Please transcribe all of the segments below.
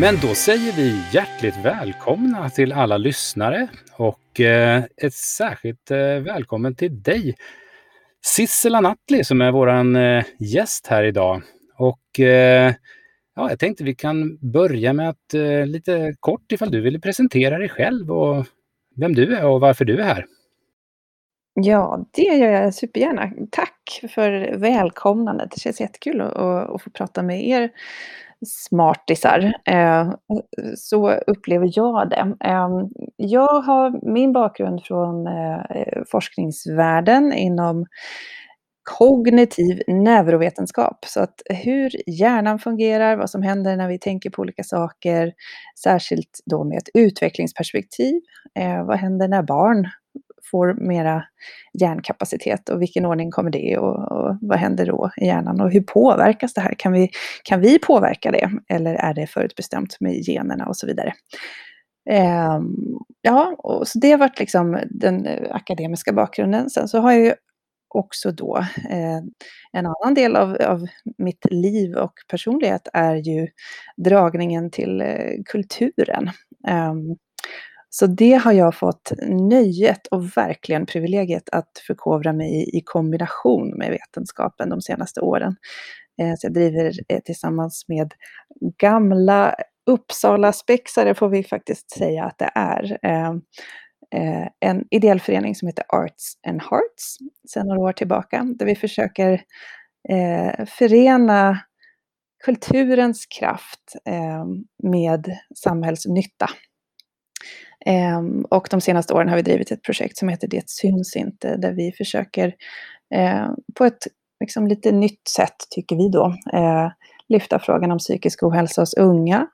Men då säger vi hjärtligt välkomna till alla lyssnare och eh, ett särskilt eh, välkommen till dig Sissela Nattli som är vår eh, gäst här idag. Och eh, ja, jag tänkte vi kan börja med att eh, lite kort ifall du vill presentera dig själv och vem du är och varför du är här. Ja, det gör jag supergärna. Tack för välkomnandet. Det känns jättekul att, att få prata med er smartisar. Eh, så upplever jag det. Ehm, jag har min bakgrund från eh, forskningsvärlden inom kognitiv neurovetenskap. Så att hur hjärnan fungerar, vad som händer när vi tänker på olika saker, särskilt då med ett utvecklingsperspektiv. Eh, vad händer när barn får mera hjärnkapacitet och vilken ordning kommer det och, och, vad händer då i hjärnan och hur påverkas det här? Kan vi, kan vi påverka det eller är det förutbestämt med generna och så vidare? Eh, ja, och så det har varit liksom den eh, akademiska bakgrunden. Sen så har jag ju också då eh, en annan del av, av mitt liv och personlighet är ju dragningen till eh, kulturen. Um, så det har jag fått nöjet och verkligen privilegiet att förkovra mig i, i kombination med vetenskapen de senaste åren. Eh, så jag driver eh, tillsammans med gamla Uppsala spexare får vi faktiskt säga att det är. Eh, en ideell förening som heter Arts and Hearts sedan några år tillbaka, där vi försöker förena kulturens kraft med samhällsnytta. Um, och de senaste åren har vi drivit ett projekt som heter Det syns inte, där vi försöker uh, på ett liksom, lite nytt sätt, tycker vi då, uh, lyfta frågan om psykisk ohälsa hos unga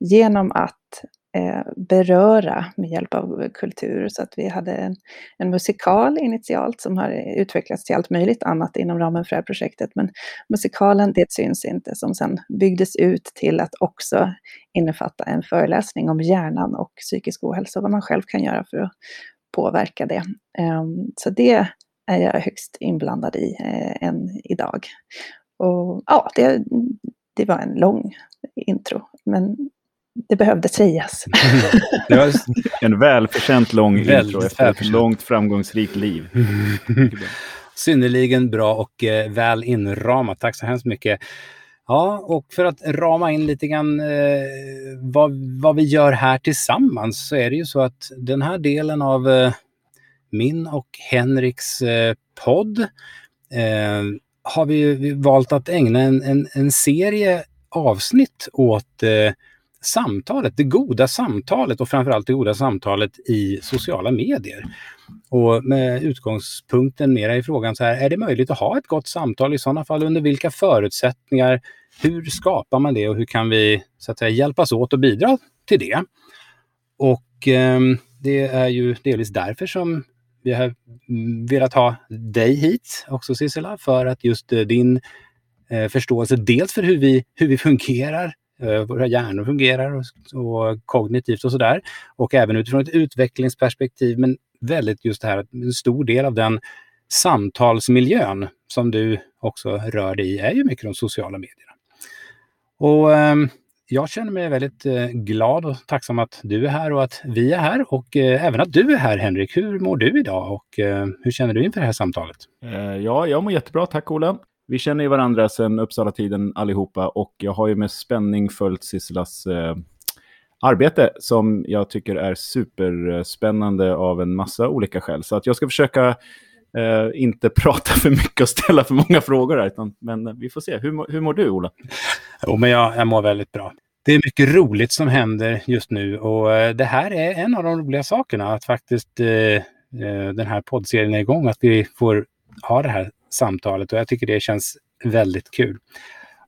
genom att Eh, beröra med hjälp av kultur. Så att vi hade en, en, musikal initialt som har utvecklats till allt möjligt annat inom ramen för det här projektet. Men musikalen, det syns inte, som sen byggdes ut till att också innefatta en föreläsning om hjärnan och psykisk ohälsa och vad man själv kan göra för att påverka det. Ehm, så det är jag högst inblandad i eh, än idag. Och ja, det, det var en lång intro, men det behövde sägas. det var en välförtjänt lång intro efter ett långt framgångsrikt liv. Synnerligen bra och eh, väl inramat. Tack så hemskt mycket. Ja, och för att rama in lite grann eh, vad, vad vi gör här tillsammans så är det ju så att den här delen av eh, min och Henriks eh, podd eh, har vi valt att ägna en, en, en serie avsnitt åt eh, samtalet, det goda samtalet och framförallt det goda samtalet i sociala medier. Och med utgångspunkten mera i frågan så här, är det möjligt att ha ett gott samtal? I sådana fall under vilka förutsättningar? Hur skapar man det och hur kan vi så att säga, hjälpas åt och bidra till det? Och eh, det är ju delvis därför som vi har velat ha dig hit också Sissela, för att just eh, din eh, förståelse dels för hur vi, hur vi fungerar Eh, våra hjärnor fungerar och, och kognitivt och sådär. Och även utifrån ett utvecklingsperspektiv, men väldigt just det här att en stor del av den samtalsmiljön som du också rör dig i är ju mycket de sociala medierna. Och eh, jag känner mig väldigt eh, glad och tacksam att du är här och att vi är här och eh, även att du är här Henrik. Hur mår du idag och eh, hur känner du inför det här samtalet? Eh, ja, jag mår jättebra, tack Ola. Vi känner ju varandra sedan Uppsala-tiden allihopa och jag har ju med spänning följt Sisselas eh, arbete som jag tycker är superspännande av en massa olika skäl. Så att jag ska försöka eh, inte prata för mycket och ställa för många frågor här, utan, men vi får se. Hur, hur mår du, Ola? Jo, men jag, jag mår väldigt bra. Det är mycket roligt som händer just nu och eh, det här är en av de roliga sakerna, att faktiskt eh, eh den här poddserien är igång, att vi får ha det här samtalet och jag tycker det känns väldigt kul.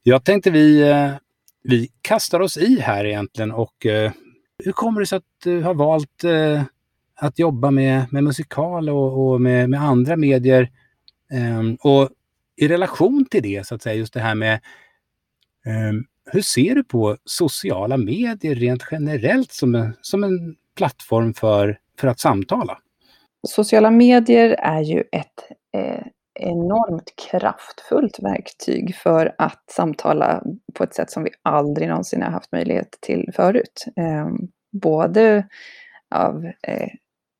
Jag tänkte vi, eh, vi kastar oss i här egentligen och eh, hur kommer det sig att du har valt eh, att jobba med, med musikal och, och med, med, andra medier? Ehm, och i relation till det, så att säga, just det här med ehm, hur ser du på sociala medier rent generellt som en, som en plattform för, för att samtala? Sociala medier är ju ett eh, enormt kraftfullt verktyg för att samtala på ett sätt som vi aldrig någonsin har haft möjlighet till förut. Ehm, både av eh,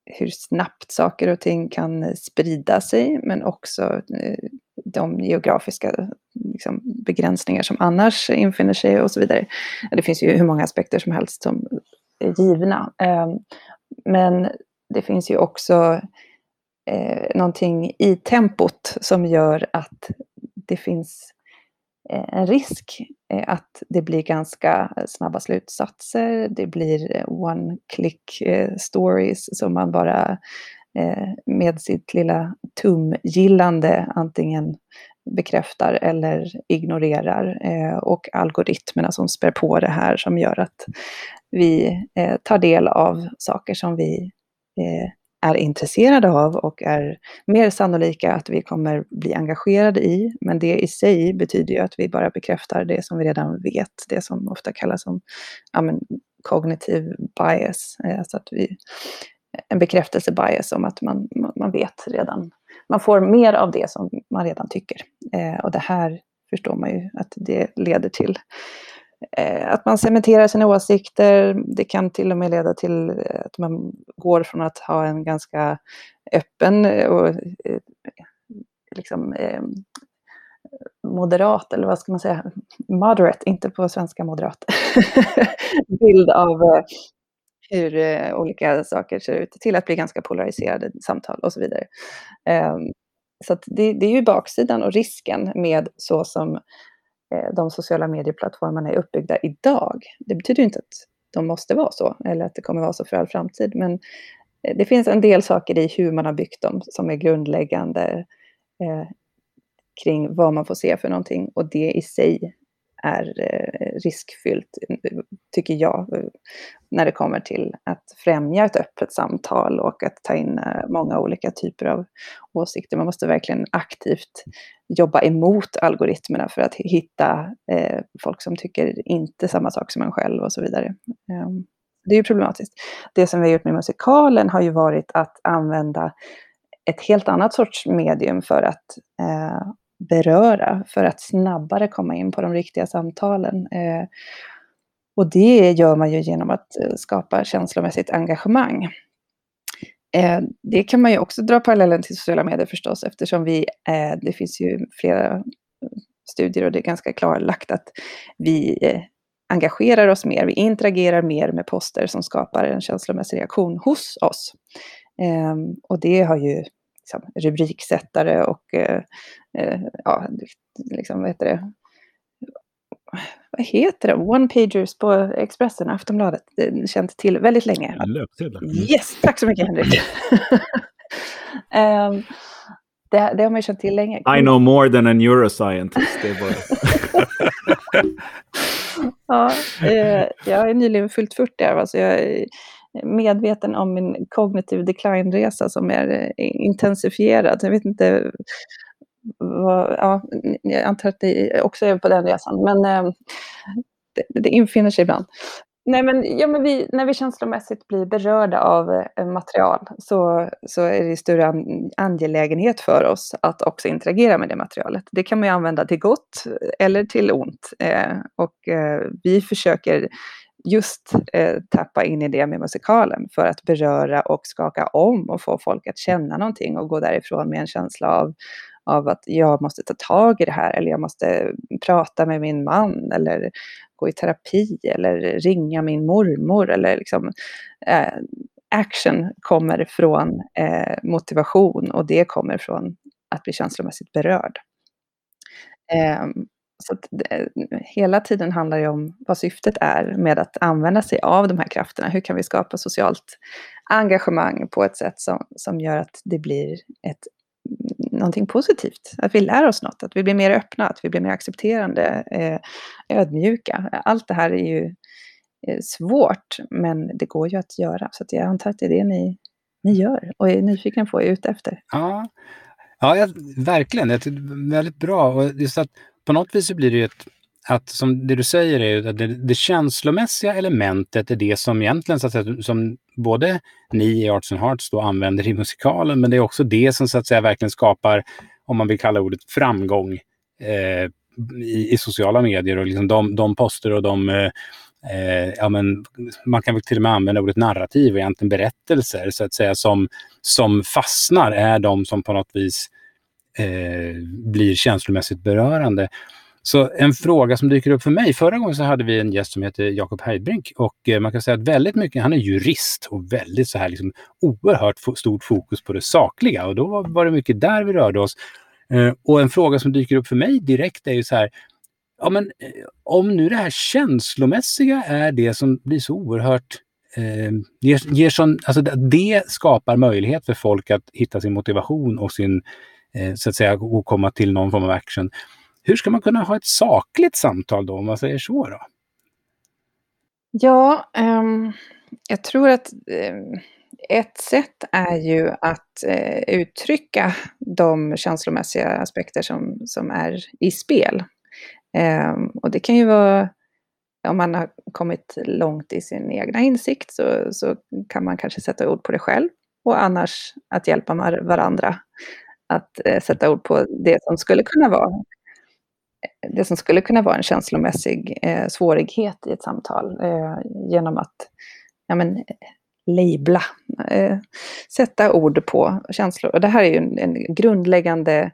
hur snabbt saker och ting kan sprida sig, men också eh, de geografiska liksom, begränsningar som annars infinner sig och så vidare. Det finns ju hur många aspekter som helst som är givna. Ehm, men det finns ju också eh, någonting i tempot som gör att det finns eh, en risk eh, att det blir ganska snabba slutsatser. Det blir eh, one click eh, stories som man bara eh, med sitt lilla tumgillande antingen bekräftar eller ignorerar. Och algoritmerna som spär på det här som gör att vi tar del av saker som vi är intresserade av och är mer sannolika att vi kommer bli engagerade i. Men det i sig betyder ju att vi bara bekräftar det som vi redan vet, det som ofta kallas som ja, men, kognitiv bias. Alltså att vi, en bekräftelse bias om att man, man vet redan, man får mer av det som man redan tycker. Eh, och det här förstår man ju att det leder till Eh, att man cementerar sina åsikter. Det kan till och med leda till eh, att man går från att ha en ganska öppen eh, och liksom, moderat, eller vad ska man säga, moderate, inte på svenska moderat, bild av hur olika saker ser ut, till att bli ganska polariserade samtal och så vidare. Ehm, så det, det är ju baksidan och risken med så som Eh, de sociala medieplattformarna är uppbyggda idag. Det betyder inte att de måste vara så, eller att det kommer vara så för all framtid. Men eh, det finns en del saker i hur man har byggt dem som är grundläggande eh, kring vad man får se för någonting. Och det i sig är eh, riskfyllt, tycker jag, när det kommer till att främja ett öppet samtal och att ta in eh, många olika typer av åsikter. Man måste verkligen aktivt jobba emot algoritmerna för att hitta eh, folk som tycker inte samma sak som en själv och så vidare. Ehm, det är ju problematiskt. Det som vi har gjort med musikalen har ju varit att använda ett helt annat sorts medium för att beröra för att snabbare komma in på de riktiga samtalen. Eh, och det gör man ju genom att eh, skapa känslomässigt engagemang. Eh, det kan man ju också dra parallellen till sociala medier förstås, eftersom vi, det finns ju flera studier och det är ganska klarlagt att vi engagerar oss mer, vi interagerar mer med poster som skapar en känslomässig reaktion hos oss. Ehm, och det har ju liksom, rubriksättare och eh, eh, ja, liksom, vad heter det? Vad heter det? One-pagers på Expressen, Aftonbladet, känt till väldigt länge. Löpsedlar. Mm. Yes, tack så mycket Henrik. um, det, det, har man ju känt till länge. I know more than a neuroscientist. Det är bara... ja, eh, jag har nyligen fyllt 40 alltså jag medveten om min kognitiv decline-resa som är eh, intensifierad. Jag vet inte vad, ja, jag antar att ni också är på den resan, men eh, det, det infinner sig ibland. Nej, men, ja, men vi, när vi känslomässigt blir berörda av eh, material så, så är det större an, angelägenhet för oss att också interagera med det materialet. Det kan man ju använda till gott eller till ont. Eh, och eh, vi försöker just eh, tappa in i det med musikalen för att beröra och skaka om och få folk att känna någonting och gå därifrån med en känsla av, av att jag måste ta tag i det här eller jag måste prata med min man eller gå i terapi eller ringa min mormor eller liksom eh, action kommer från eh, motivation och det kommer från att bli känslomässigt berörd. Um, så att det, hela tiden handlar det om vad syftet är med att använda sig av de här krafterna. Hur kan vi skapa socialt engagemang på ett sätt som, som gör att det blir ett, mm, någonting positivt? Att vi lär oss något, att vi blir mer öppna, att vi blir mer accepterande, eh, ödmjuka. Allt det här är ju eh, svårt, men det går ju att göra. Så att jag antar att det är det ni, ni gör och är nyfikna på och är ute efter. Ja, Ja, jag, verkligen. Det är väldigt bra. Och just att på något vis så blir det ju ett att som det du säger är att det, det känslomässiga elementet är det som egentligen så att säga, som både ni i Arts and Hearts då använder i musikalen, men det är också det som så att säga verkligen skapar, om man vill kalla ordet framgång eh, i, i, sociala medier och liksom de, de poster och de eh, eh, ja, men man kan väl till och med använda ordet narrativ och egentligen berättelser så att säga som, som fastnar är de som på något vis eh, blir känslomässigt berörande. Så en fråga som dyker upp för mig, förra gången så hade vi en gäst som heter Jakob Heidbrink och eh, man kan säga att väldigt mycket, han är jurist och väldigt så här liksom oerhört stort fokus på det sakliga och då var det mycket där vi rörde oss. Eh, och en fråga som dyker upp för mig direkt är ju så här, ja men eh, om nu det här känslomässiga är det som blir så oerhört eh, ger, ger sån, alltså det skapar möjlighet för folk att hitta sin motivation och sin, eh, Eh, så att säga, och komma till någon form av action. Hur ska man kunna ha ett sakligt samtal då, om man säger så? Då? Ja, um, jag tror att um, ett sätt är ju att uh, uttrycka de känslomässiga aspekter som, som är i spel. Um, och det kan ju vara, om man har kommit långt i sin egna insikt så, så kan man kanske sätta ord på det själv. Och annars att hjälpa varandra att eh, sätta ord på det som skulle kunna vara det som skulle kunna vara en känslomässig eh, svårighet i ett samtal eh, genom att ja, men, labla, eh, sätta ord på känslor. Och det här är ju en, en grundläggande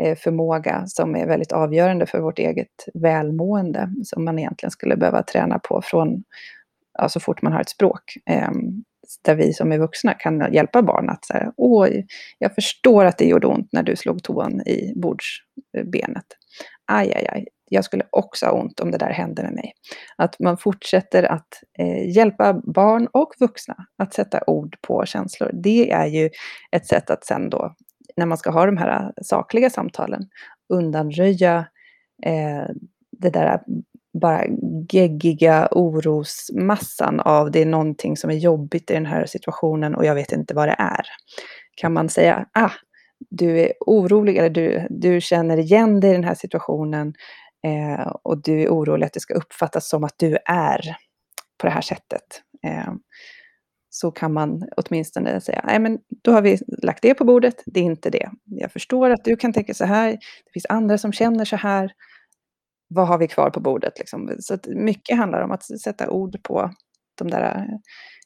eh, förmåga som är väldigt avgörande för vårt eget välmående, som man egentligen skulle behöva träna på från ja, så fort man har ett språk. Ehm, där vi som är vuxna kan hjälpa barn att säga, oj, jag förstår att det gjorde ont när du slog tån i bordsbenet aj, aj, aj, jag skulle också ha ont om det där hände med mig. Att man fortsätter att eh, hjälpa barn och vuxna att sätta ord på känslor. Det är ju ett sätt att sen då, när man ska ha de här sakliga samtalen, undanröja eh, det där bara geggiga orosmassan av det är någonting som är jobbigt i den här situationen och jag vet inte vad det är. Kan man säga, ah, du är orolig eller du, du känner igen dig i den här situationen eh, och du är orolig att det ska uppfattas som att du är på det här sättet. Eh, så kan man åtminstone säga, nej men då har vi lagt det på bordet, det är inte det. Jag förstår att du kan tänka så här, det finns andra som känner så här. Vad har vi kvar på bordet? Liksom? Så mycket handlar om att sätta ord på de där eh,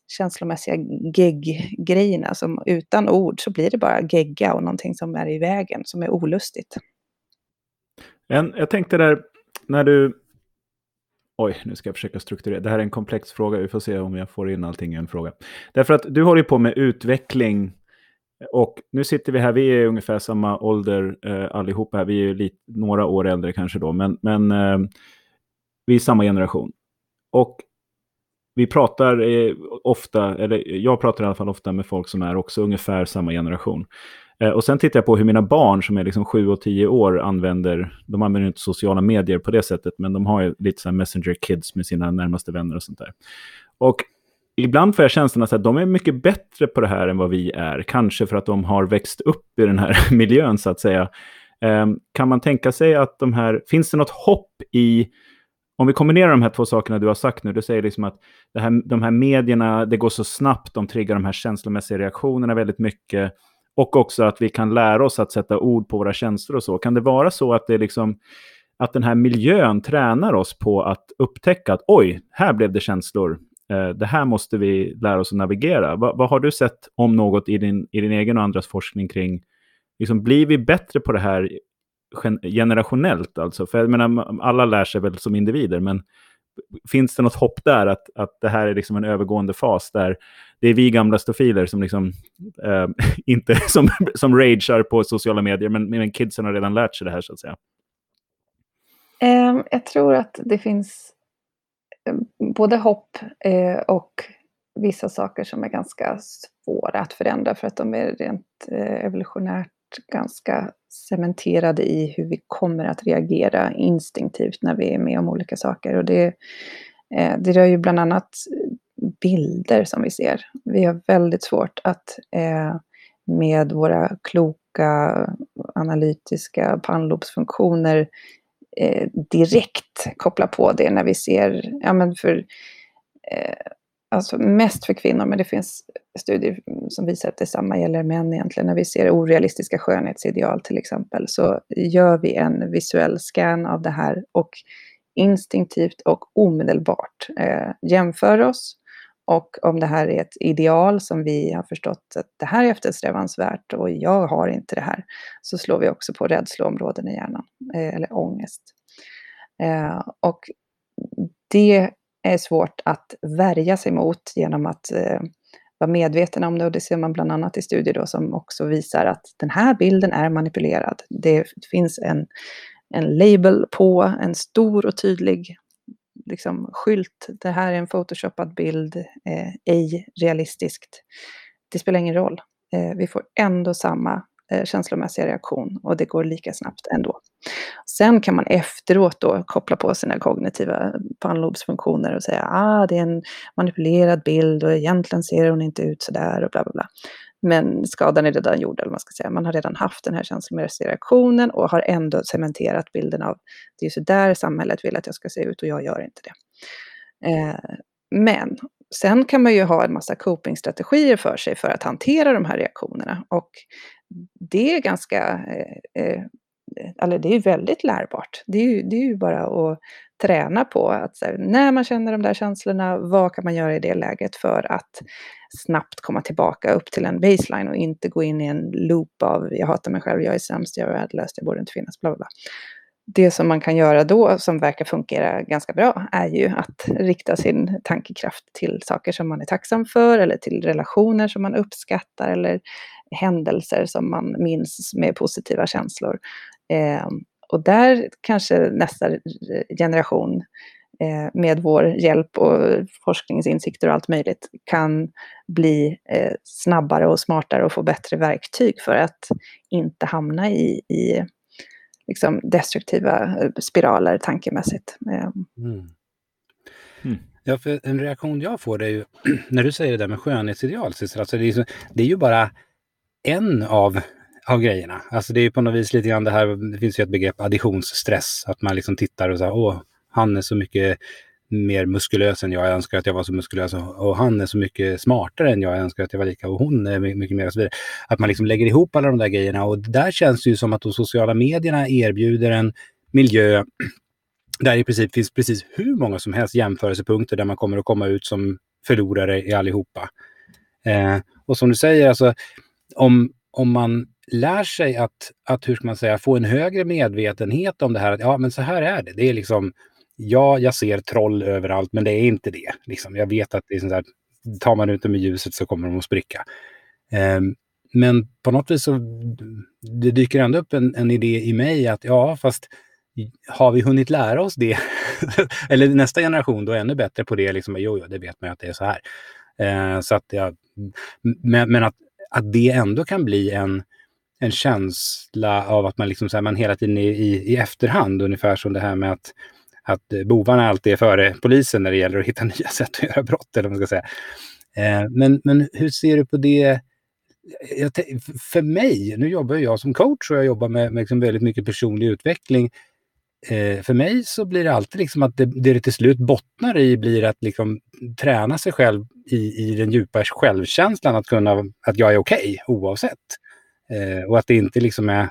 känslomässiga gegg-grejerna. Som utan ord så blir det bara gegga och någonting som är i vägen, som är olustigt. En, jag tänkte där, när du... Oj, nu ska jag försöka strukturera. Det här är en komplex fråga. Vi får se om jag får in allting i en fråga. Därför att du håller på med utveckling. Och nu sitter vi här, vi är ungefär samma ålder eh, allihopa här. Vi är lite, några år äldre kanske då, men, men eh, vi är samma generation. Och vi pratar eh, ofta, eller jag pratar i alla fall ofta med folk som är också ungefär samma generation. Eh, och sen tittar jag på hur mina barn som är liksom sju och tio år använder, de använder inte sociala medier på det sättet, men de har ju lite så messenger kids med sina närmaste vänner och sånt där. Och ibland får jag känslan att de är mycket bättre på det här än vad vi är, kanske för att de har växt upp i den här miljön så att säga. Ehm, kan man tänka sig att de här, finns det något hopp i om vi kombinerar de här två sakerna du har sagt nu, du säger liksom att det här, de här medierna, det går så snabbt, de triggar de här känslomässiga reaktionerna väldigt mycket. Och också att vi kan lära oss att sätta ord på våra känslor och så. Kan det vara så att det liksom att den här miljön tränar oss på att upptäcka att oj, här blev det känslor. Eh, det här måste vi lära oss att navigera. Va, vad har du sett om något i din, i din egen och andras forskning kring, liksom, blir vi bättre på det här generationellt alltså? För jag menar, alla lär sig väl som individer, men finns det något hopp där att, att det här är liksom en övergående fas där det är vi gamla stofiler som liksom eh, inte som, som ragear på sociala medier, men, men kidsen har redan lärt sig det här så att säga? Um, jag tror att det finns Eh, både hopp eh, och vissa saker som är ganska svåra att förändra för att de är rent eh, evolutionärt ganska cementerade i hur vi kommer att reagera instinktivt när vi är med om olika saker. Och det, det rör ju bland annat bilder som vi ser. Vi har väldigt svårt att med våra kloka, analytiska pannlobsfunktioner eh, direkt koppla på det när vi ser, ja men för, eh, alltså mest för kvinnor, men det finns studier som visar att detsamma gäller män egentligen. När vi ser orealistiska skönhetsideal till exempel, så gör vi en visuell scan av det här och instinktivt och omedelbart eh, jämför oss. Och om det här är ett ideal som vi har förstått att det här är eftersträvansvärt och jag har inte det här, så slår vi också på rädsloområden i hjärnan, eh, eller ångest. Eh, och det är svårt att värja sig mot genom att eh, vara medveten om det. Och det ser man bland annat i studier då som också visar att den här bilden är manipulerad. Det finns en, en label på, en stor och tydlig liksom, skylt. Det här är en photoshoppad bild, eh, ej realistiskt. Det spelar ingen roll. Eh, vi får ändå samma eh, känslomässiga reaktion och det går lika snabbt ändå. Sen kan man efteråt då koppla på sina kognitiva eh, pannlobsfunktioner och säga ah, det är en manipulerad bild och egentligen ser hon inte ut sådär och bla bla bla. Men skadan är redan gjord, eller man ska säga. Man har redan haft den här känslomässiga reaktionen och har ändå cementerat bilden av det är så där samhället vill att jag ska se ut och jag gör inte det. Eh, men sen kan man ju ha en massa copingstrategier för sig för att hantera de här reaktionerna. Och det är ganska, eh, eh, eller det är väldigt lärbart. Det är ju, det är ju bara att träna på att här, när man känner de där känslorna, vad kan man göra i det läget för att snabbt komma tillbaka upp till en baseline och inte gå in i en loop av jag hatar mig själv, jag är sämst, jag är värdelös, jag borde inte finnas, bla bla bla. Det som man kan göra då, som verkar fungera ganska bra, är ju att rikta sin tankekraft till saker som man är tacksam för, eller till relationer som man uppskattar, eller händelser som man minns med positiva känslor. Eh, och där kanske nästa generation eh, med vår hjälp och forskningsinsikter och allt möjligt kan bli eh, snabbare och smartare och få bättre verktyg för att inte hamna i, i liksom destruktiva eh, spiraler tankemässigt. Eh. Mm. Mm. Ja, för en reaktion jag får är ju när du säger det där med skönhetsideal, alltså det, är så, det är ju bara en av av grejerna. Alltså det är på något vis lite grann det här, det finns ju ett begrepp additionsstress, att man liksom tittar och säger åh, han är så mycket mer muskulös än jag, jag önskar att jag var så muskulös och, han är så mycket smartare än jag, jag önskar att jag var lika och hon är mycket mer och så vidare. Att man liksom lägger ihop alla de där grejerna och där känns det ju som att de sociala medierna erbjuder en miljö där i princip finns precis hur många som helst jämförelsepunkter där man kommer att komma ut som förlorare i allihopa. Eh, och som du säger, alltså om, om man lär sig att, att, hur ska man säga, få en högre medvetenhet om det här. Att, ja, men så här är det. Det är liksom, ja, jag ser troll överallt, men det är inte det. Liksom, jag vet att det är sånt där, tar man ut dem i ljuset så kommer de att spricka. Um, men på något vis så det dyker ändå upp en, en idé i mig att ja, fast har vi hunnit lära oss det? Eller nästa generation då är ännu bättre på det. Liksom, jo, jo, det vet man att det är så här. Eh, så att jag, men, men att, att det ändå kan bli en, en känsla av att man, liksom, så här, man hela tiden är i, i efterhand, ungefär som det här med att, att eh, bovarna alltid är före polisen när det gäller att hitta nya sätt att göra brott. Eller vad man ska säga. Eh, men, men hur ser du på det? Jag, för mig, nu jobbar jag som coach och jag jobbar med, med liksom väldigt mycket personlig utveckling. Eh, för mig så blir det alltid liksom att det, det till slut bottnar i blir att liksom träna sig själv i, i den djupa självkänslan att kunna, att jag är okej okay, oavsett. Eh, och att det inte liksom är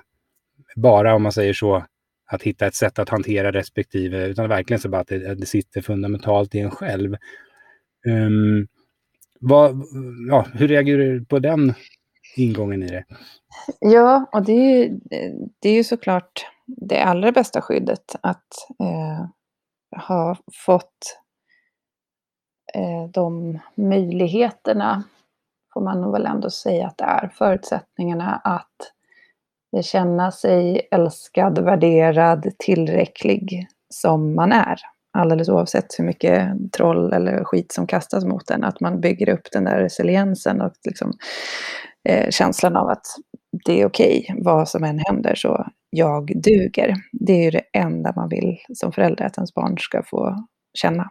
bara, om man säger så, att hitta ett sätt att hantera respektive, utan verkligen så bara att det, det sitter fundamentalt i en själv. Um, vad, ja, hur reagerar du på den ingången i det? Ja, och det är, det är ju såklart det allra bästa skyddet att eh, ha fått eh, de möjligheterna får man väl ändå säga att det är. Förutsättningarna att känna sig älskad, värderad, tillräcklig som man är. Alldeles oavsett hur mycket troll eller skit som kastas mot en. Att man bygger upp den där resiliensen och liksom, eh, känslan av att det är okej, okay, vad som än händer, så jag duger. Det är ju det enda man vill som förälder, att ens barn ska få känna.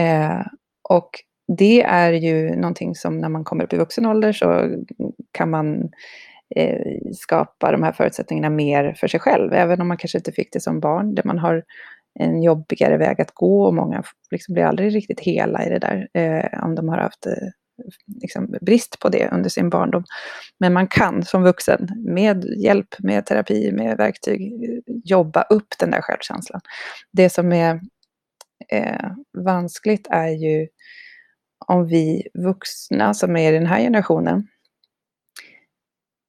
Eh, och det är ju någonting som när man kommer upp i vuxen ålder så kan man Eh, skapa de här förutsättningarna mer för sig själv, även om man kanske inte fick det som barn, där man har en jobbigare väg att gå och många liksom blir aldrig riktigt hela i det där, eh, om de har haft eh, liksom brist på det under sin barndom. Men man kan som vuxen med hjälp, med terapi, med verktyg eh, jobba upp den där självkänslan. Det som är eh, vanskligt är ju om vi vuxna som är i den här generationen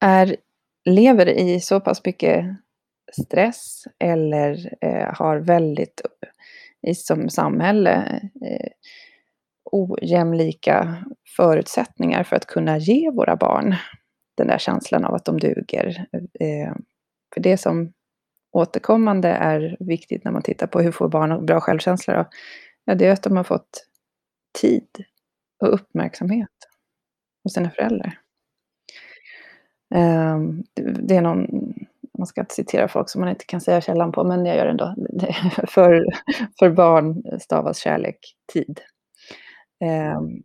är, lever i så pass mycket stress eller eh, har väldigt, i som samhälle, eh, ojämlika förutsättningar för att kunna ge våra barn den där känslan av att de duger. Eh, för det som återkommande är viktigt när man tittar på hur får barn bra självkänsla då? Ja, det är att de har fått tid och uppmärksamhet hos sina föräldrar. Ehm, det är någon, man ska inte citera folk som man inte kan säga källan på, men jag gör det ändå. för, för barn stavas kärlek tid. Ehm,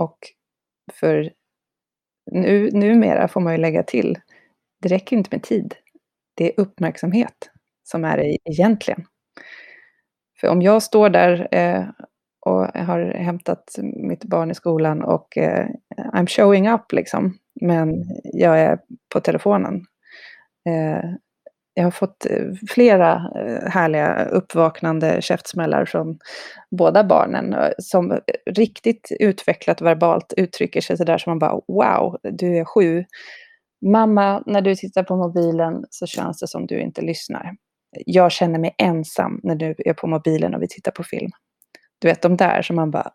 och för nu, numera får man ju lägga till, det räcker inte med tid. Det är uppmärksamhet som är det egentligen. För om jag står där eh, och har hämtat mitt barn i skolan och eh, I'm showing up liksom, men jag är på telefonen. Eh, jag har fått eh, flera eh, härliga uppvaknande käftsmällar från båda barnen som riktigt utvecklat verbalt uttrycker sig sådär som man bara wow, du är sju. Mamma, när du tittar på mobilen så känns det som du inte lyssnar. Jag känner mig ensam när du är på mobilen och vi tittar på film. Du vet de där som man bara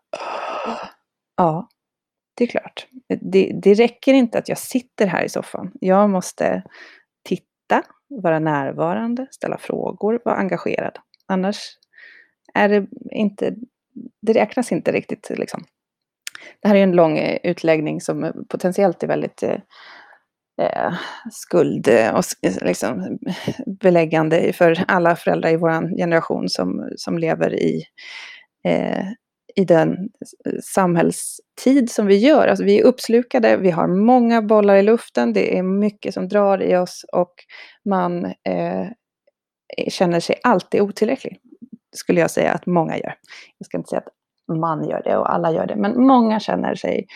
ja, det är klart. Det, det räcker inte att jag sitter här i soffan. Jag måste titta, vara närvarande, ställa frågor, vara engagerad. Annars är det inte, det räknas inte riktigt liksom. Det här är en lång eh, utläggning som eh, potentiellt är väldigt eh, eh skuld och liksom, beläggande för alla föräldrar i vår generation som, som lever i eh, i den eh, samhällstid som vi gör. Alltså vi är uppslukade, vi har många bollar i luften, det är mycket som drar i oss och man eh, eh, känner sig alltid otillräcklig. Skulle jag säga att många gör. Jag ska inte säga att man gör det och alla gör det, men många känner sig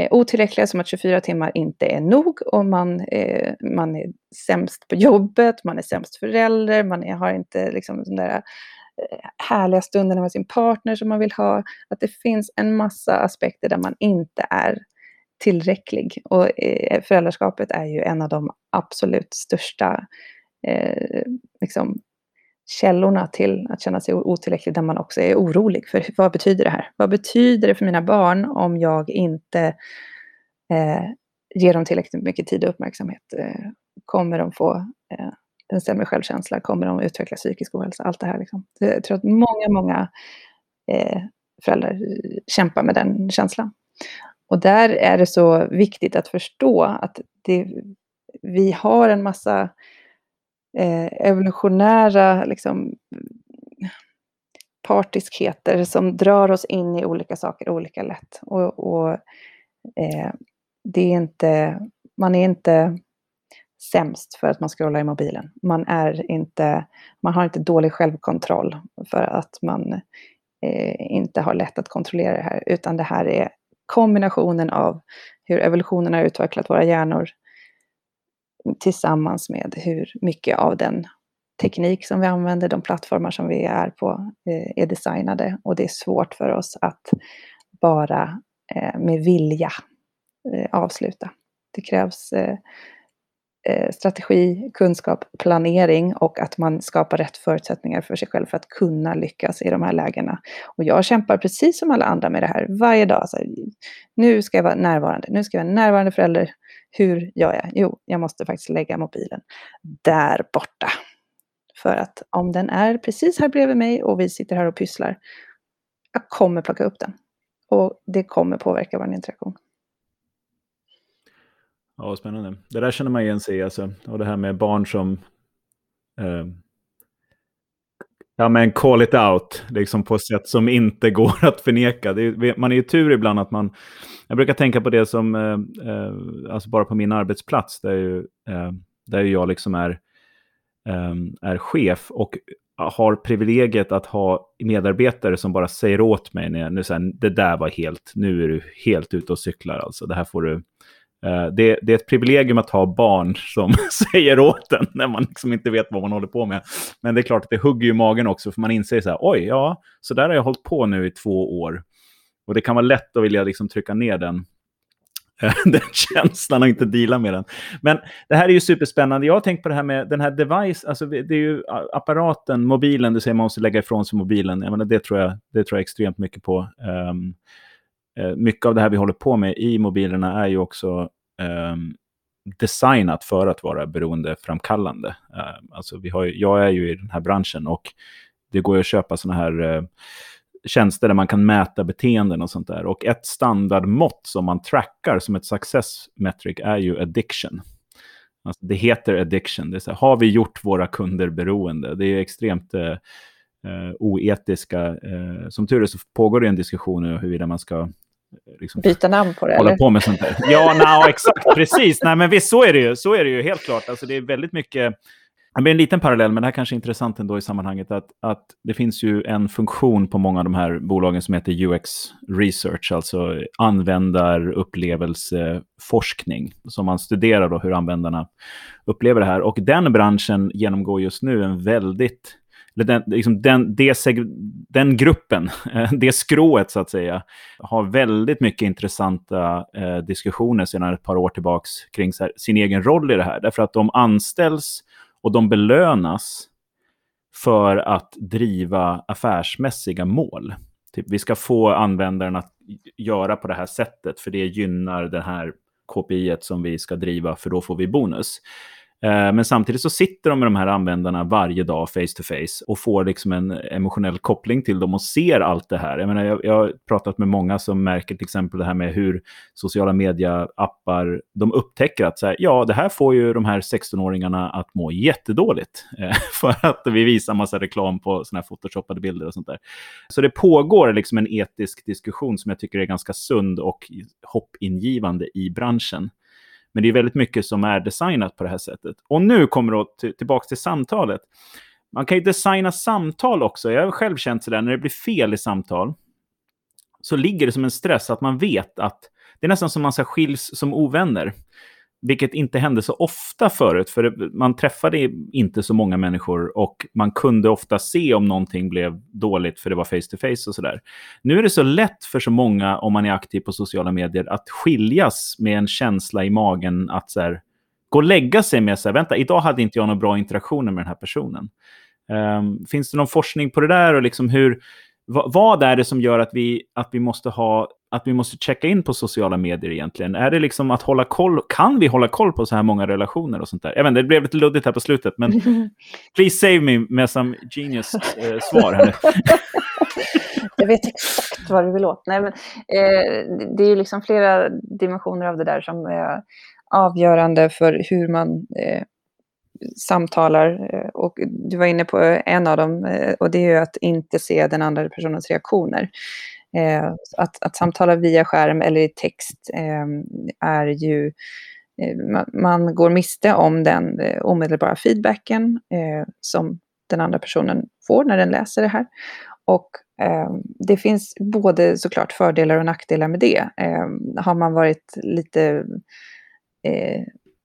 eh, otillräckliga, som att 24 timmar inte är nog och man, eh, man är sämst på jobbet, man är sämst förälder, man är, har inte liksom den där härliga stunderna med sin partner som man vill ha. Att det finns en massa aspekter där man inte är tillräcklig. Och eh, föräldraskapet är ju en av de absolut största eh, liksom, källorna till att känna sig otillräcklig, där man också är orolig för vad betyder det här? Vad betyder det för mina barn om jag inte eh, ger dem tillräckligt mycket tid och uppmärksamhet? Eh, kommer de få eh, en sämre självkänsla, kommer de att utveckla psykisk ohälsa, allt det här. Liksom. Jag tror att många, många eh, föräldrar kämpar med den känslan. Och där är det så viktigt att förstå att det, vi har en massa eh, evolutionära liksom, partiskheter som drar oss in i olika saker olika lätt. Och, och eh, det är inte, man är inte sämst för att man scrollar i mobilen. Man, är inte, man har inte dålig självkontroll för att man eh, inte har lätt att kontrollera det här, utan det här är kombinationen av hur evolutionen har utvecklat våra hjärnor tillsammans med hur mycket av den teknik som vi använder, de plattformar som vi är på, eh, är designade. Och det är svårt för oss att bara eh, med vilja eh, avsluta. Det krävs eh, Eh, strategi, kunskap, planering och att man skapar rätt förutsättningar för sig själv för att kunna lyckas i de här lägena. Och jag kämpar precis som alla andra med det här varje dag. Så nu ska jag vara närvarande, nu ska jag vara närvarande förälder. Hur gör jag? Jo, jag måste faktiskt lägga mobilen där borta. För att om den är precis här bredvid mig och vi sitter här och pysslar, jag kommer plocka upp den. Och det kommer påverka vår interaktion. Ja, spännande. Det där känner man igen sig i, alltså. Och det här med barn som... Eh, Ja, men call it out, liksom på ett sätt som inte går att förneka. Är, man är ju tur ibland att man... Jag brukar tänka på det som, eh, eh alltså bara på min arbetsplats, där, ju, eh, där jag liksom är, eh, är chef och har privilegiet att ha medarbetare som bara säger åt mig, när jag, nu säger det där var helt, nu är du helt ute och cyklar alltså, det här får du, Eh, det, det, är ett privilegium att ha barn som säger åt en när man liksom inte vet vad man håller på med. Men det är klart att det hugger i magen också, för man inser så här, oj, ja, så där har jag hållit på nu i två år. Och det kan vara lätt att vilja liksom trycka ner den, den känslan och inte dela med den. Men det här är ju superspännande. Jag har tänkt på det här med den här device, alltså det är ju apparaten, mobilen, du säger man måste lägga ifrån sig mobilen. Jag menar, det, tror jag, det tror jag extremt mycket på. Um, Eh, mycket av det här vi håller på med i mobilerna är ju också um, designat för att vara beroendeframkallande. Uh, alltså vi har, jag är ju i den här branschen och det går ju att köpa sådana här uh, tjänster där man kan mäta beteenden och sånt där. Och ett standardmått som man trackar som ett success metric är ju addiction. Alltså det heter addiction. Det är så här, har vi gjort våra kunder beroende? Det är extremt eh, eh, oetiska. Eh, som tur är så pågår det en diskussion nu huruvida man ska Liksom, Byta namn på det? Hålla eller? på med sånt där. Ja, no, exakt, precis. Nej, men visst, så är det ju. Så är det ju helt klart. Alltså, det är väldigt mycket... Det blir en liten parallell, men det här kanske är intressant ändå i sammanhanget. Att, att det finns ju en funktion på många av de här bolagen som heter UX Research, alltså användarupplevelseforskning. Som man studerar då hur användarna upplever det här. Och den branschen genomgår just nu en väldigt den, liksom den, det, den gruppen, det skrået så att säga, har väldigt mycket intressanta eh, diskussioner sedan ett par år tillbaka kring här, sin egen roll i det här. Därför att de anställs och de belönas för att driva affärsmässiga mål. Typ, vi ska få användaren att göra på det här sättet, för det gynnar det här KPI som vi ska driva, för då får vi bonus. Eh, men samtidigt så sitter de med de här användarna varje dag face to face och får liksom en emotionell koppling till dem och ser allt det här. Jag, menar, jag, jag har pratat med många som märker till exempel det här med hur sociala media-appar, de upptäcker att så här, ja, det här får ju de här 16-åringarna att må jättedåligt. Eh, för att vi visar massa reklam på sådana här photoshoppade bilder och sånt där. Så det pågår liksom en etisk diskussion som jag tycker är ganska sund och hoppingivande i branschen. Men det är väldigt mycket som är designat på det här sättet. Och nu kommer då tillbaka till samtalet. Man kan ju designa samtal också. Jag har själv känt sådär, när det blir fel i samtal så ligger det som en stress att man vet att det är nästan som man ska skiljs som ovänner. Vilket inte hände så ofta förut, för man träffade inte så många människor och man kunde ofta se om någonting blev dåligt för det var face to face och sådär. Nu är det så lätt för så många, om man är aktiv på sociala medier, att skiljas med en känsla i magen att så här, gå och lägga sig med så här, vänta, idag hade inte jag några bra interaktioner med den här personen. Um, finns det någon forskning på det där och liksom hur, vad är det som gör att vi, att vi måste ha att vi måste checka in på sociala medier egentligen? Är det liksom att hålla koll? Kan vi hålla koll på så här många relationer och sånt där? Jag vet, det blev lite luddigt här på slutet, men please save me med some genius eh, svar här Jag vet exakt vad du vill åt. Nej, men, eh, det är ju liksom flera dimensioner av det där som är avgörande för hur man eh, samtalar. Eh, och du var inne på en av dem eh, och det är ju att inte se den andra personens reaktioner. Eh, att, att samtala via skärm eller i text ehm, är ju eh, man går miste om den eh, omedelbara feedbacken eh, som den andra personen får när den läser det här. Och ehm, det finns både såklart fördelar och nackdelar med det. Ehm, har man varit lite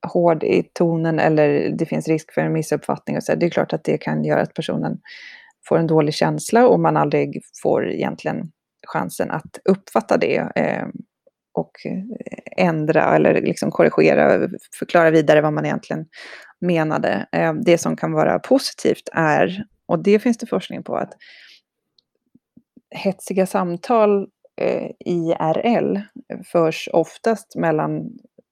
hård i tonen eller det finns risk för en missuppfattning. Och så, det är klart att det kan göra att personen får en dålig känsla och man aldrig får egentligen chansen att uppfatta det eh, och eh, ändra eller liksom korrigera, förklara vidare vad man egentligen menade. Eh, det som kan vara positivt är, och det finns det forskning på, att hetsiga samtal eh, IRL förs oftast mellan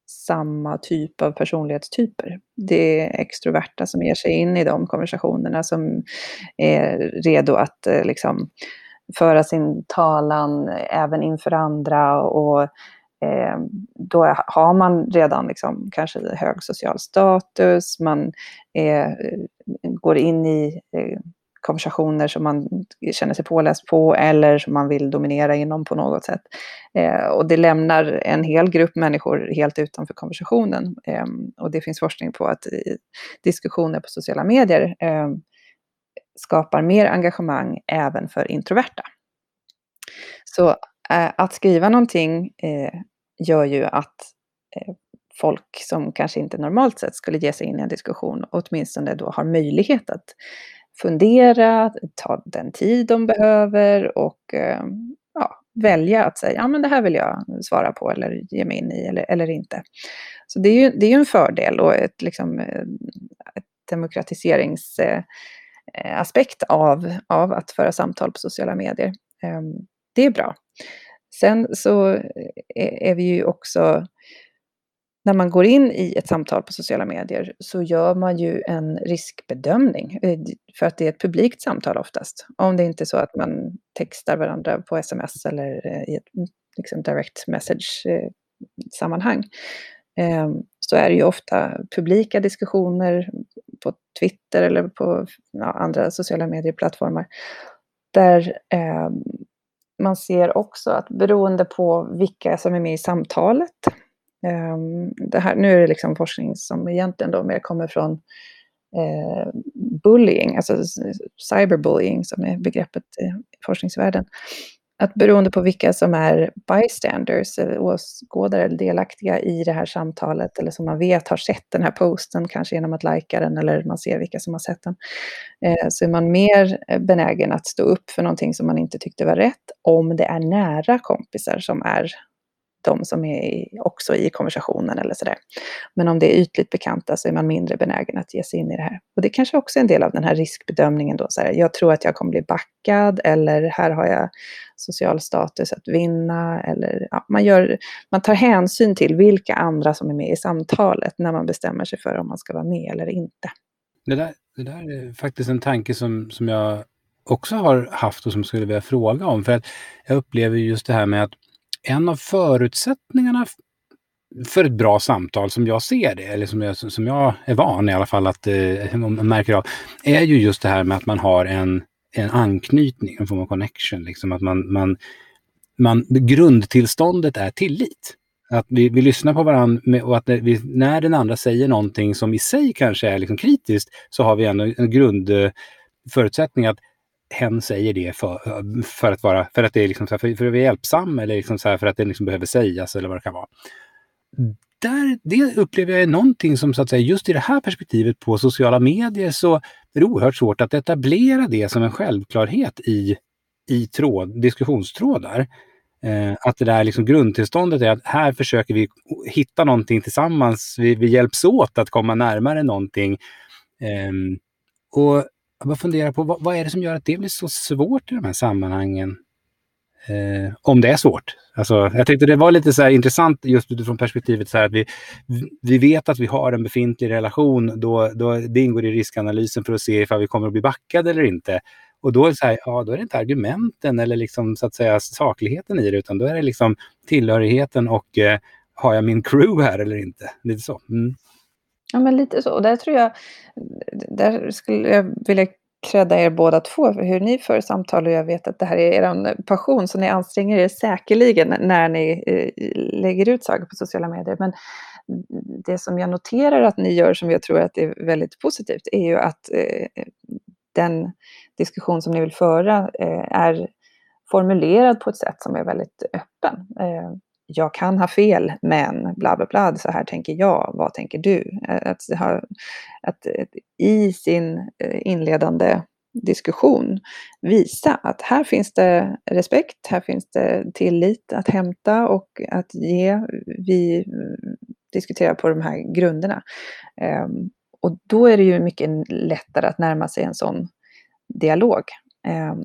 samma typ av personlighetstyper. Det är extroverta som ger sig in i de konversationerna, som är redo att eh, liksom, föra sin talan även inför andra. Och, eh, då har man redan liksom, kanske hög social status, man eh, går in i eh, konversationer som man känner sig påläst på eller som man vill dominera inom på något sätt. Eh, och det lämnar en hel grupp människor helt utanför konversationen. Eh, och det finns forskning på att diskussioner på sociala medier eh, skapar mer engagemang även för introverta. Så eh, att skriva någonting eh, gör ju att eh, folk som kanske inte normalt sett skulle ge sig in i en diskussion åtminstone då har möjlighet att fundera, ta den tid de behöver och eh, ja, välja att säga ja men det här vill jag svara på eller ge mig in i eller, eller inte. Så det är ju det är en fördel och ett, liksom, eh, ett eh, Eh, aspekt av, av att föra samtal på sociala medier. Ehm, det är bra. Sen så eh, är vi ju också, när man går in i ett samtal på sociala medier så gör man ju en riskbedömning eh, för att det är ett publikt samtal oftast. Om det inte är så att man textar varandra på sms eller i ett mm, liksom direct message-sammanhang. Ehm, så är det ju ofta publika diskussioner på Twitter eller på ja, andra sociala medieplattformar. Där eh, man ser också att beroende på vilka som är med i samtalet, Eh, det här, nu är det liksom forskning som egentligen då mer kommer från eh, bullying, alltså cyberbullying som är begreppet i forskningsvärlden att beroende på vilka som är bystanders, eh, åskådare eller delaktiga i det här samtalet eller som man vet har sett den här posten, kanske genom att lajka den eller man ser vilka som har sett den, eh, så är man mer eh, benägen att stå upp för någonting som man inte tyckte var rätt om det är nära kompisar som är de som är också i konversationen eller sådär. Men om det är ytligt bekanta så är man mindre benägen att ge sig in i det här. Och det kanske också är en del av den här riskbedömningen då, så här, jag tror att jag kommer bli backad eller här har jag social status att vinna eller ja, man, gör, man tar hänsyn till vilka andra som är med i samtalet när man bestämmer sig för om man ska vara med eller inte. Det där, det där är faktiskt en tanke som, som jag också har haft och som skulle vilja fråga om. För att jag upplever just det här med att en av förutsättningarna för ett bra samtal som jag ser det, eller som jag, som jag är van i alla fall att eh, märker av, är ju just det här med att man har en, en anknytning, en form av connection. Liksom, att man, man, man, grundtillståndet är tillit. Att vi, vi lyssnar på varandra och att vi, när den andra säger någonting som i sig kanske är liksom kritiskt så har vi ändå en grundförutsättning eh, att hen säger det för, för att vara, för att det är liksom så här, för, för att vara hjälpsam eller liksom så här, för att det liksom behöver sägas eller vad det kan vara. Där, det upplever jag är någonting som så att säga just i det här perspektivet på sociala medier så är det oerhört svårt att etablera det som en självklarhet i, i tråd, diskussionstrådar. Eh, att det där liksom grundtillståndet är att här försöker vi hitta någonting tillsammans. Vi, vi hjälps åt att komma närmare någonting. Eh, och jag bara funderar på vad, vad, är det som gör att det blir så svårt i de här sammanhangen? Eh, om det är svårt. Alltså, jag tyckte det var lite så intressant just utifrån perspektivet så att vi, vi vet att vi har en befintlig relation. Då, då, det ingår i riskanalysen för att se ifall vi kommer att bli backade eller inte. Och då är, det så här, ja, då är det inte argumenten eller liksom, så att säga, sakligheten i det, utan då är det liksom tillhörigheten och eh, har jag min crew här eller inte? Lite så. Mm. Ja, men lite så. Och där tror jag, där skulle jag vilja credda er båda två för hur ni för samtal och jag vet att det här är er passion så ni anstränger er säkerligen när ni eh, lägger ut saker på sociala medier. Men det som jag noterar att ni gör som jag tror att är väldigt positivt är ju att eh, den diskussion som ni vill föra eh, är formulerad på ett sätt som är väldigt öppen jag kan ha fel, men bla bla bla, så här tänker jag, vad tänker du? Att, att, att i sin eh, inledande diskussion visa att här finns det respekt, här finns det tillit att hämta och att ge. Vi diskuterar på de här grunderna. Ehm, och då är det ju mycket lättare att närma sig en sån dialog. Ehm,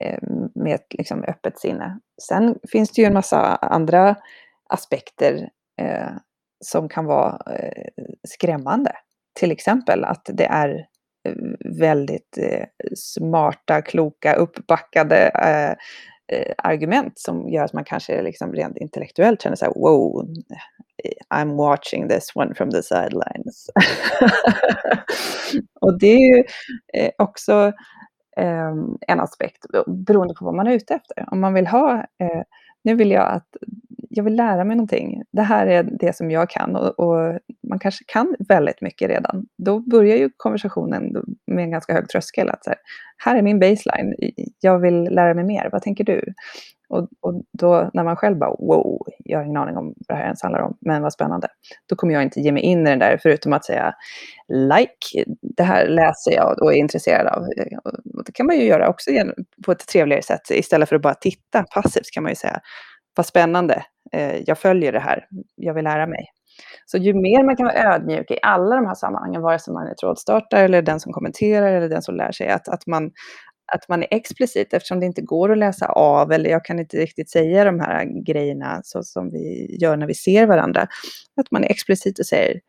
Eh, med ett liksom, öppet sinne. Sen finns det ju en massa andra aspekter eh, som kan vara eh, skrämmande. Till exempel att det är eh, väldigt eh, smarta, kloka, uppbackade eh, eh, argument som gör att man kanske liksom rent intellektuellt känner så här wow, I'm watching this one from the sidelines. och det är ju eh, också Ehm, en aspekt beroende på vad man är ute efter. Om man vill ha, eh, nu vill jag att jag vill lära mig någonting. Det här är det som jag kan och, och, man kanske kan väldigt mycket redan. Då börjar ju konversationen med en ganska hög tröskel. Att så här, här är min baseline, jag vill lära mig mer, vad tänker du? Och, och, då när man själv bara wow, jag har ingen aning om vad det här ens handlar om, men vad spännande. Då kommer jag inte ge mig in i den där, förutom att säga like, det här läser jag och är intresserad av. Och det kan man ju göra också på ett trevligare sätt. Istället för att bara titta passivt kan man ju säga, vad spännande, eh, jag följer det här, jag vill lära mig. Så ju mer man kan vara ödmjuk i alla de här sammanhangen, vare sig man är trådstartare eller den som kommenterar eller den som lär sig, att, att, man, att man är explicit eftersom det inte går att läsa av eller jag kan inte riktigt säga de här grejerna så som vi gör när vi ser varandra. Att man är explicit och säger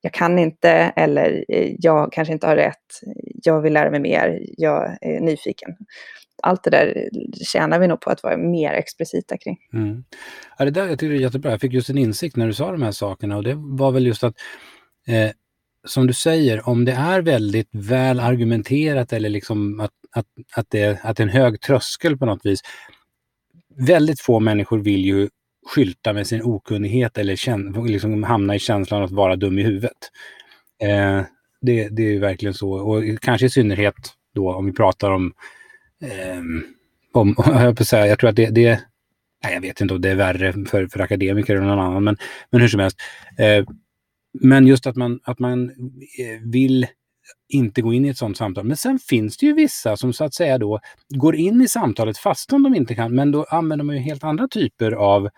jag kan inte eller eh, jag kanske inte har rätt, jag vill lära mig mer, jag är nyfiken allt det där tjänar vi nog på att vara mer explicita kring. Mm. Ja, det där jag tycker det är jättebra. Jag fick just en insikt när du sa de här sakerna och det var väl just att eh, som du säger, om det är väldigt väl argumenterat eller liksom att, att, att, det, att det är en hög tröskel på något vis. Väldigt få människor vill ju skylta med sin okunnighet eller kän, liksom hamna i känslan att vara dum i huvudet. Eh, det, det är verkligen så och kanske i synnerhet då om vi pratar om eh, om, jag, på säga, jag tror att det, det nej, jag vet inte om det är värre för, för akademiker eller någon annan, men, men hur som helst. Eh, men just att man, att man eh, vill inte gå in i ett sådant samtal. Men sen finns det ju vissa som så att säga då går in i samtalet fastän de inte kan, men då använder man ju helt andra typer av,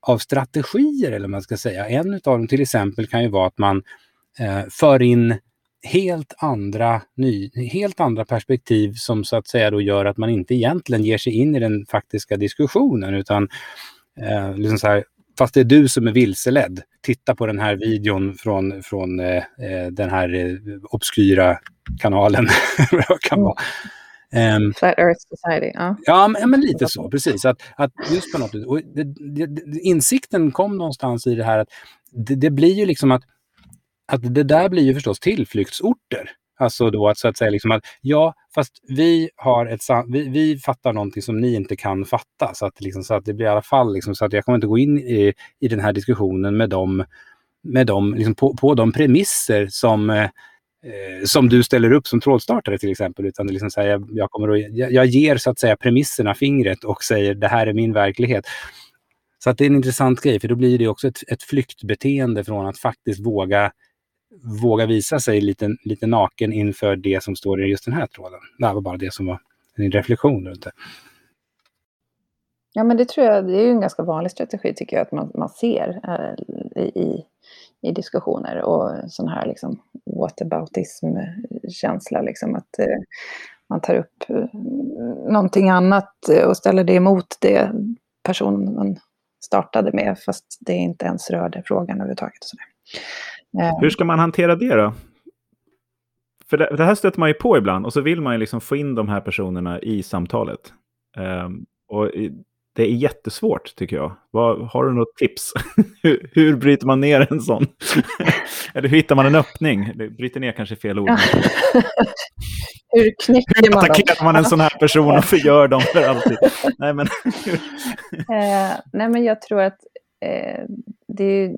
av strategier eller vad man ska säga. En av dem till exempel kan ju vara att man eh, för in helt andra, ny, helt andra perspektiv som så att säga då gör att man inte egentligen ger sig in i den faktiska diskussionen utan eh, liksom så här, fast det är du som är vilseledd, titta på den här videon från, från eh, eh den här eh, obskyra kanalen. kan vara. Um, Flat Earth Society, ja. Ja, men, men, lite så, precis. Att, att just på något och det, det, insikten kom någonstans i det här att det, det blir ju liksom att att det där blir ju förstås tillflyktsorter. Alltså då att så att säga liksom att ja, fast vi har ett vi, vi fattar någonting som ni inte kan fatta. Så att, liksom, så att det blir i alla fall liksom, så att jag kommer inte gå in i, i den här diskussionen med dem, med dem liksom på, på de premisser som eh, som du ställer upp som trådstartare till exempel. Utan det liksom så här, jag, jag, kommer att, jag, jag ger så att säga premisserna fingret och säger det här är min verklighet. Så att det är en intressant grej, för då blir det också ett, ett flyktbeteende från att faktiskt våga våga visa sig lite, lite naken inför det som står i just den här tråden. Det var bara det som var en reflektion runt det. Ja, men det tror jag, det är ju en ganska vanlig strategi tycker jag, att man, man ser äh, i, i diskussioner och sån här liksom whataboutism-känsla, liksom att äh, man tar upp äh, någonting annat och ställer det emot det personen startade med, fast det inte ens rörde frågan överhuvudtaget. Och sådär. Eh. Hur ska man hantera det då? För det, det, här stöter man ju på ibland och så vill man ju liksom få in de här personerna i samtalet. Um, och det är jättesvårt tycker jag. Vad, har du något tips? hur, hur, bryter man ner en sån? Eller hur hittar man en öppning? Bryter ner kanske fel ord. hur knäcker hur man attackerar man en sån här person och förgör dem för alltid? nej, men, eh, nej, men jag tror att eh, det är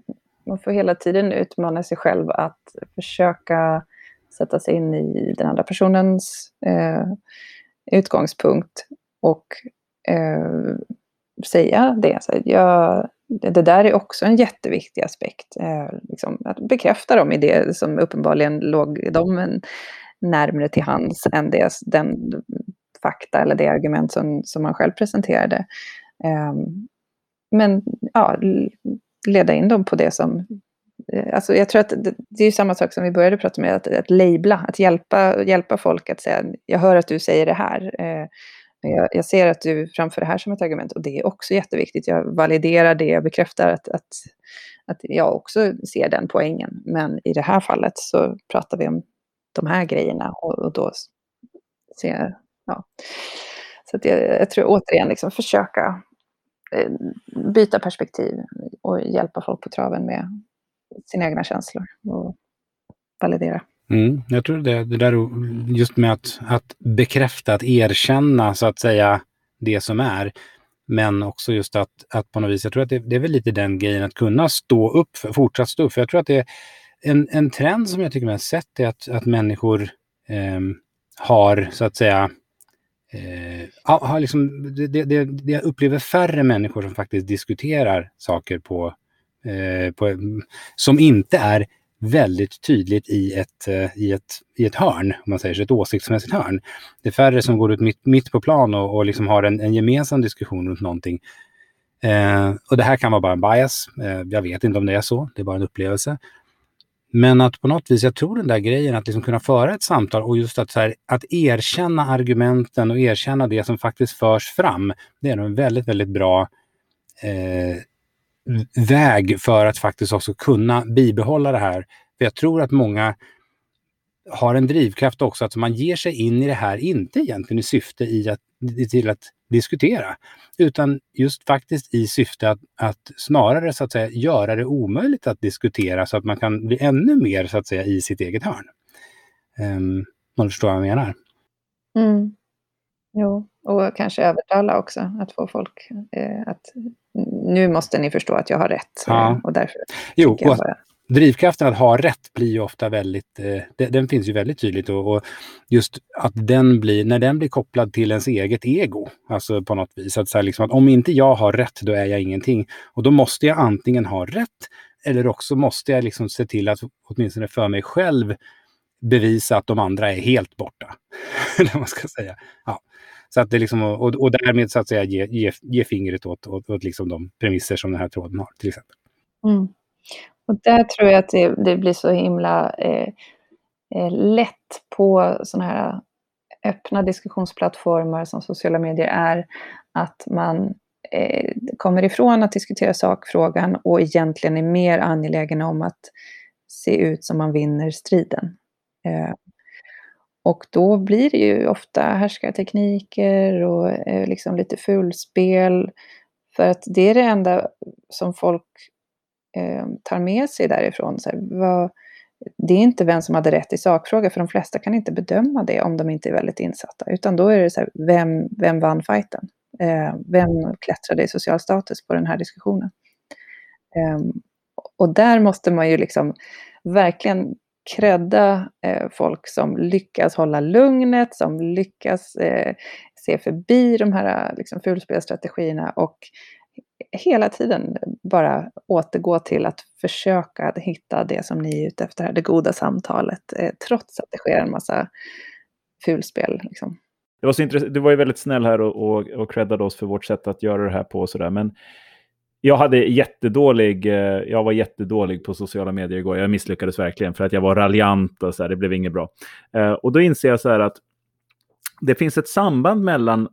man får hela tiden utmana sig själv att försöka sätta sig in i den andra personens eh, utgångspunkt och eh, säga det. Så jag, det där är också en jätteviktig aspekt. Eh, liksom, att bekräfta dem i det som uppenbarligen låg dem närmre till hands än det, den fakta eller det argument som, som man själv presenterade. Eh, men ja, leda in dem på det som... Eh, alltså jag tror att det, det är samma sak som vi började prata med, att, att labla, att hjälpa, hjälpa folk att säga, jag hör att du säger det här. Eh, jag, jag, ser att du framför det här som ett argument och det är också jätteviktigt. Jag validerar det, jag bekräftar att, att, att jag också ser den poängen. Men i det här fallet så pratar vi om de här grejerna och, och då ser jag... ja. Så att jag, jag tror återigen, liksom försöka Eh, byta perspektiv och hjälpa folk på traven med sina egna känslor och validera. Mm, jag tror det, det där just med att, att bekräfta, att erkänna så att säga det som är. Men också just att, att på något vis, jag tror att det, det är väl lite den grejen att kunna stå upp, för, fortsatt stå upp. För jag tror att det är en, en trend som jag tycker mig ha sett är att, att människor eh, har så att säga eh, liksom, det, det, det, jag upplever färre människor som faktiskt diskuterar saker på, eh, på, mm, som inte är väldigt tydligt i ett, eh, i ett, i ett hörn, om man säger så, ett åsiktsmässigt hörn. Det är färre som går ut mitt, mitt på plan och, och liksom har en, en gemensam diskussion runt någonting. Eh, och det här kan vara bara en bias. Eh, jag vet inte om det är så, det är bara en upplevelse. Men att på något vis, jag tror den där grejen att liksom kunna föra ett samtal och just att, så här, att erkänna argumenten och erkänna det som faktiskt förs fram. Det är nog en väldigt, väldigt bra eh, väg för att faktiskt också kunna bibehålla det här. För jag tror att många har en drivkraft också, att man ger sig in i det här, inte egentligen i syfte i att, till att diskutera, utan just faktiskt i syfte att, att snarare så att säga göra det omöjligt att diskutera så att man kan bli ännu mer så att säga i sitt eget hörn. Um, du förstår vad jag menar? Mm. Jo, och kanske övertala också, att få folk eh, att nu måste ni förstå att jag har rätt. Ja. Eh, och därför jo, och bara drivkraften att ha rätt blir ju ofta väldigt, eh, den finns ju väldigt tydligt och, och, just att den blir, när den blir kopplad till ens eget ego, alltså på något vis, att, så liksom, att om inte jag har rätt, då är jag ingenting. Och då måste jag antingen ha rätt eller också måste jag liksom se till att åtminstone för mig själv bevisa att de andra är helt borta. Eller man ska säga. Ja. Så att det liksom, och, och därmed så att säga ge, ge, ge fingret åt, åt, åt liksom de premisser som den här tråden har, till exempel. Mm. Och där tror jag att det, det blir så himla eh, eh lätt på sådana här öppna diskussionsplattformar som sociala medier är, att man eh, kommer ifrån att diskutera sakfrågan och egentligen är mer angelägen om att se ut som man vinner striden. Eh, och då blir det ju ofta härskartekniker och eh, liksom lite fulspel. För att det är det enda som folk eh, tar med sig därifrån. Så här, vad, det är inte vem som hade rätt i sakfrågan, för de flesta kan inte bedöma det om de inte är väldigt insatta. Utan då är det så här, vem, vem vann fighten? Eh, vem klättrade i social status på den här diskussionen? Eh, och där måste man ju liksom verkligen krädda eh, folk som lyckas hålla lugnet, som lyckas eh, se förbi de här liksom, fulspelstrategierna och hela tiden bara återgå till att försöka hitta det som ni är ute efter, det goda samtalet, eh, trots att det sker en massa fulspel. Liksom. Det var, så du var ju väldigt snäll här och, och, och creddade oss för vårt sätt att göra det här på. Och så där. Men jag hade jättedålig, eh, jag var jättedålig på sociala medier igår. Jag misslyckades verkligen för att jag var raljant och så här, det blev inget bra. Eh, och då inser jag så här att det finns ett samband mellan,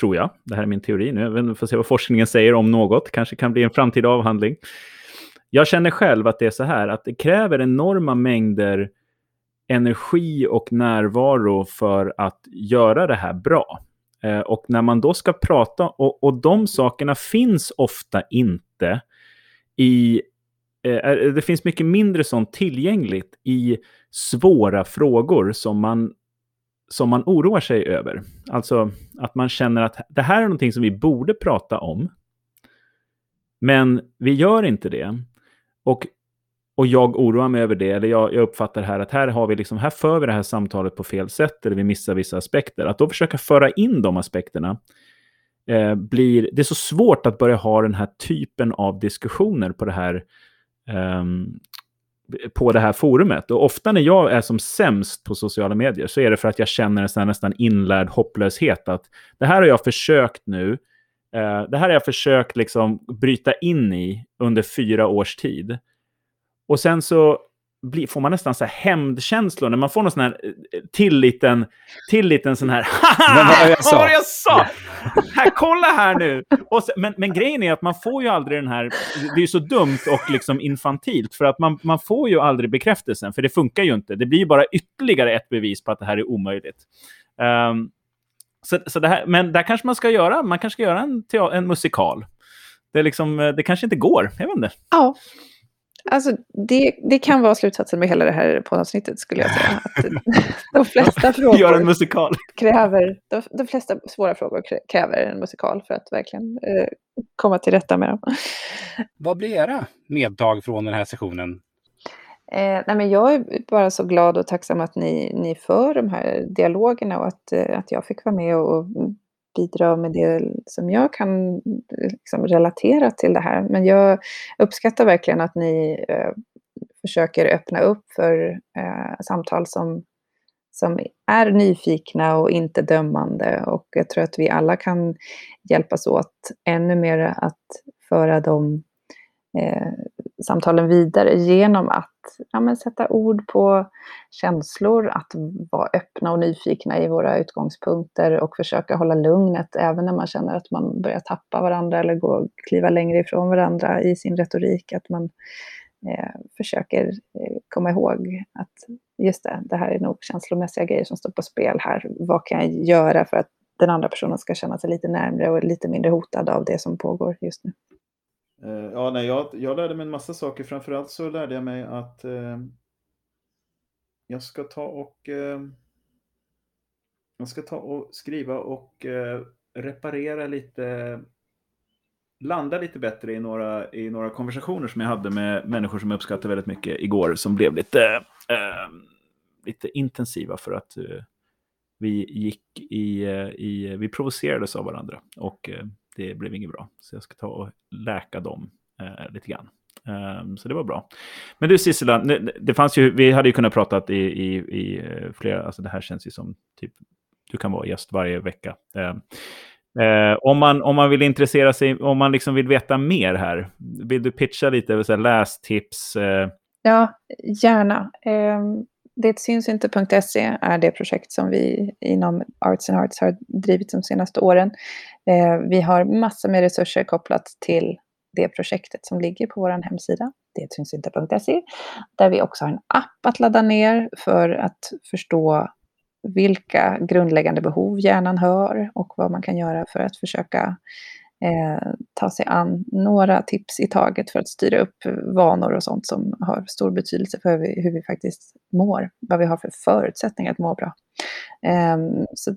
tror jag, det här är min teori nu, vi får se vad forskningen säger om något, kanske kan bli en framtida avhandling. Jag känner själv att det är så här, att det kräver enorma mängder energi och närvaro för att göra det här bra. Eh, och när man då ska prata, och, och de sakerna finns ofta inte i... Eh, eh det finns mycket mindre sånt tillgängligt i svåra frågor som man, som man oroar sig över. Alltså att man känner att det här är någonting som vi borde prata om, men vi gör inte det. Och och jag oroar mig över det, eller jag, jag, uppfattar här att här, har vi liksom, här för vi det här samtalet på fel sätt, eller vi missar vissa aspekter. Att då försöka föra in de aspekterna eh, blir... Det är så svårt att börja ha den här typen av diskussioner på det här, eh, på det här forumet. Och ofta när jag är som sämst på sociala medier så är det för att jag känner en sån nästan inlärd hopplöshet. Att det här har jag försökt nu, eh, det här har jag försökt liksom bryta in i under fyra års tid. Och sen så blir, får man nästan så här hämndkänslor när man får någon sån här eh, till liten, till liten sån här Haha! Vad var jag sa? Vad jag sa? här, kolla här nu! Så, men, men grejen är att man får ju aldrig den här... Det är ju så dumt och liksom infantilt för att man, man får ju aldrig bekräftelsen för det funkar ju inte. Det blir ju bara ytterligare ett bevis på att det här är omöjligt. Um, så, så det här, men där kanske man ska göra, man kanske ska göra en, en musikal det, är liksom, det kanske inte går, jag vet inte. Ja, Alltså, det, det kan vara slutsatsen med hela det här poddavsnittet skulle jag säga. Att de flesta frågor Gör en musikal. kräver, de, de, flesta svåra frågor kräver en musikal för att verkligen eh, komma till rätta med dem. Vad blir era medtag från den här sessionen? Eh, nej men jag är bara så glad och tacksam att ni, ni för de här dialogerna och att, eh, att jag fick vara med och bidra med det som jag kan liksom relatera till det här. Men jag uppskattar verkligen att ni eh, försöker öppna upp för eh, samtal som, som är nyfikna och inte dömande. Och jag tror att vi alla kan hjälpas åt ännu mer att föra de eh, samtalen vidare genom att ja, men sätta ord på känslor, att vara öppna och nyfikna i våra utgångspunkter och försöka hålla lugnet även när man känner att man börjar tappa varandra eller gå, kliva längre ifrån varandra i sin retorik. Att man eh, försöker eh, komma ihåg att just det, det här är nog känslomässiga grejer som står på spel här. Vad kan jag göra för att den andra personen ska känna sig lite närmre och lite mindre hotad av det som pågår just nu? Eh, ja, nej, jag, jag lärde mig en massa saker. Framförallt så lärde jag mig att eh, jag ska ta och eh, jag ska ta och skriva och eh, reparera lite landa lite bättre i några, i några konversationer som jag hade med människor som jag uppskattar väldigt mycket igår som blev lite, eh, lite intensiva för att vi gick i, i, vi provocerades av varandra och det blev inget bra. Så jag ska ta och läka dem eh, lite grann. Um, så det var bra. Men du Sissela, det fanns ju, vi hade ju kunnat prata i, i, i eh, flera, alltså det här känns ju som typ, du kan vara gäst varje vecka. Um, Eh, om, man, om man vill intressera sig, om man liksom vill veta mer här, vill du pitcha lite, så här, lästips? Eh. Ja, gärna. Ehm, um, Detsyns.se är det projekt som vi inom Arts and Arts har drivit de senaste åren. Eh, vi har massor med resurser kopplat till det projektet som ligger på vår hemsida, detsynsinte.se, där vi också har en app att ladda ner för att förstå vilka grundläggande behov hjärnan hör och vad man kan göra för att försöka eh, ta sig an några tips i taget för att styra upp vanor och sånt som har stor betydelse för hur vi, hur vi faktiskt mår, vad vi har för förutsättningar att må bra. Eh, så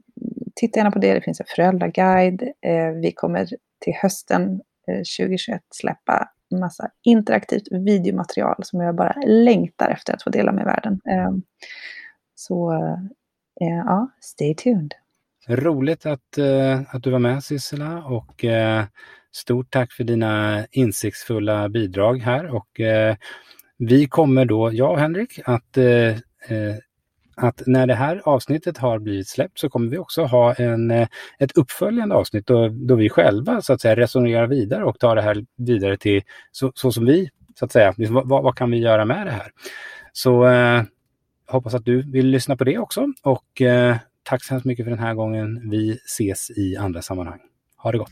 titta gärna på det, det finns en föräldraguide. Eh, vi kommer till hösten eh, 2021 släppa massa interaktivt videomaterial som jag bara längtar efter att få dela med världen. Ehm, så eh, ja, stay tuned. Roligt att, eh, att du var med Sissela och eh, stort tack för dina insiktsfulla bidrag här. Och eh, vi kommer då, jag och Henrik, att, att när det här avsnittet har blivit släppt så kommer vi också ha en, ett uppföljande avsnitt då, då vi själva så att säga resonerar vidare och tar det här vidare till så, så som vi, så att säga, liksom, vad, vad, kan vi göra med det här? Så hoppas att du vill lyssna på det också och Tack så hemskt mycket för den här gången. Vi ses i andra sammanhang. Ha det gott!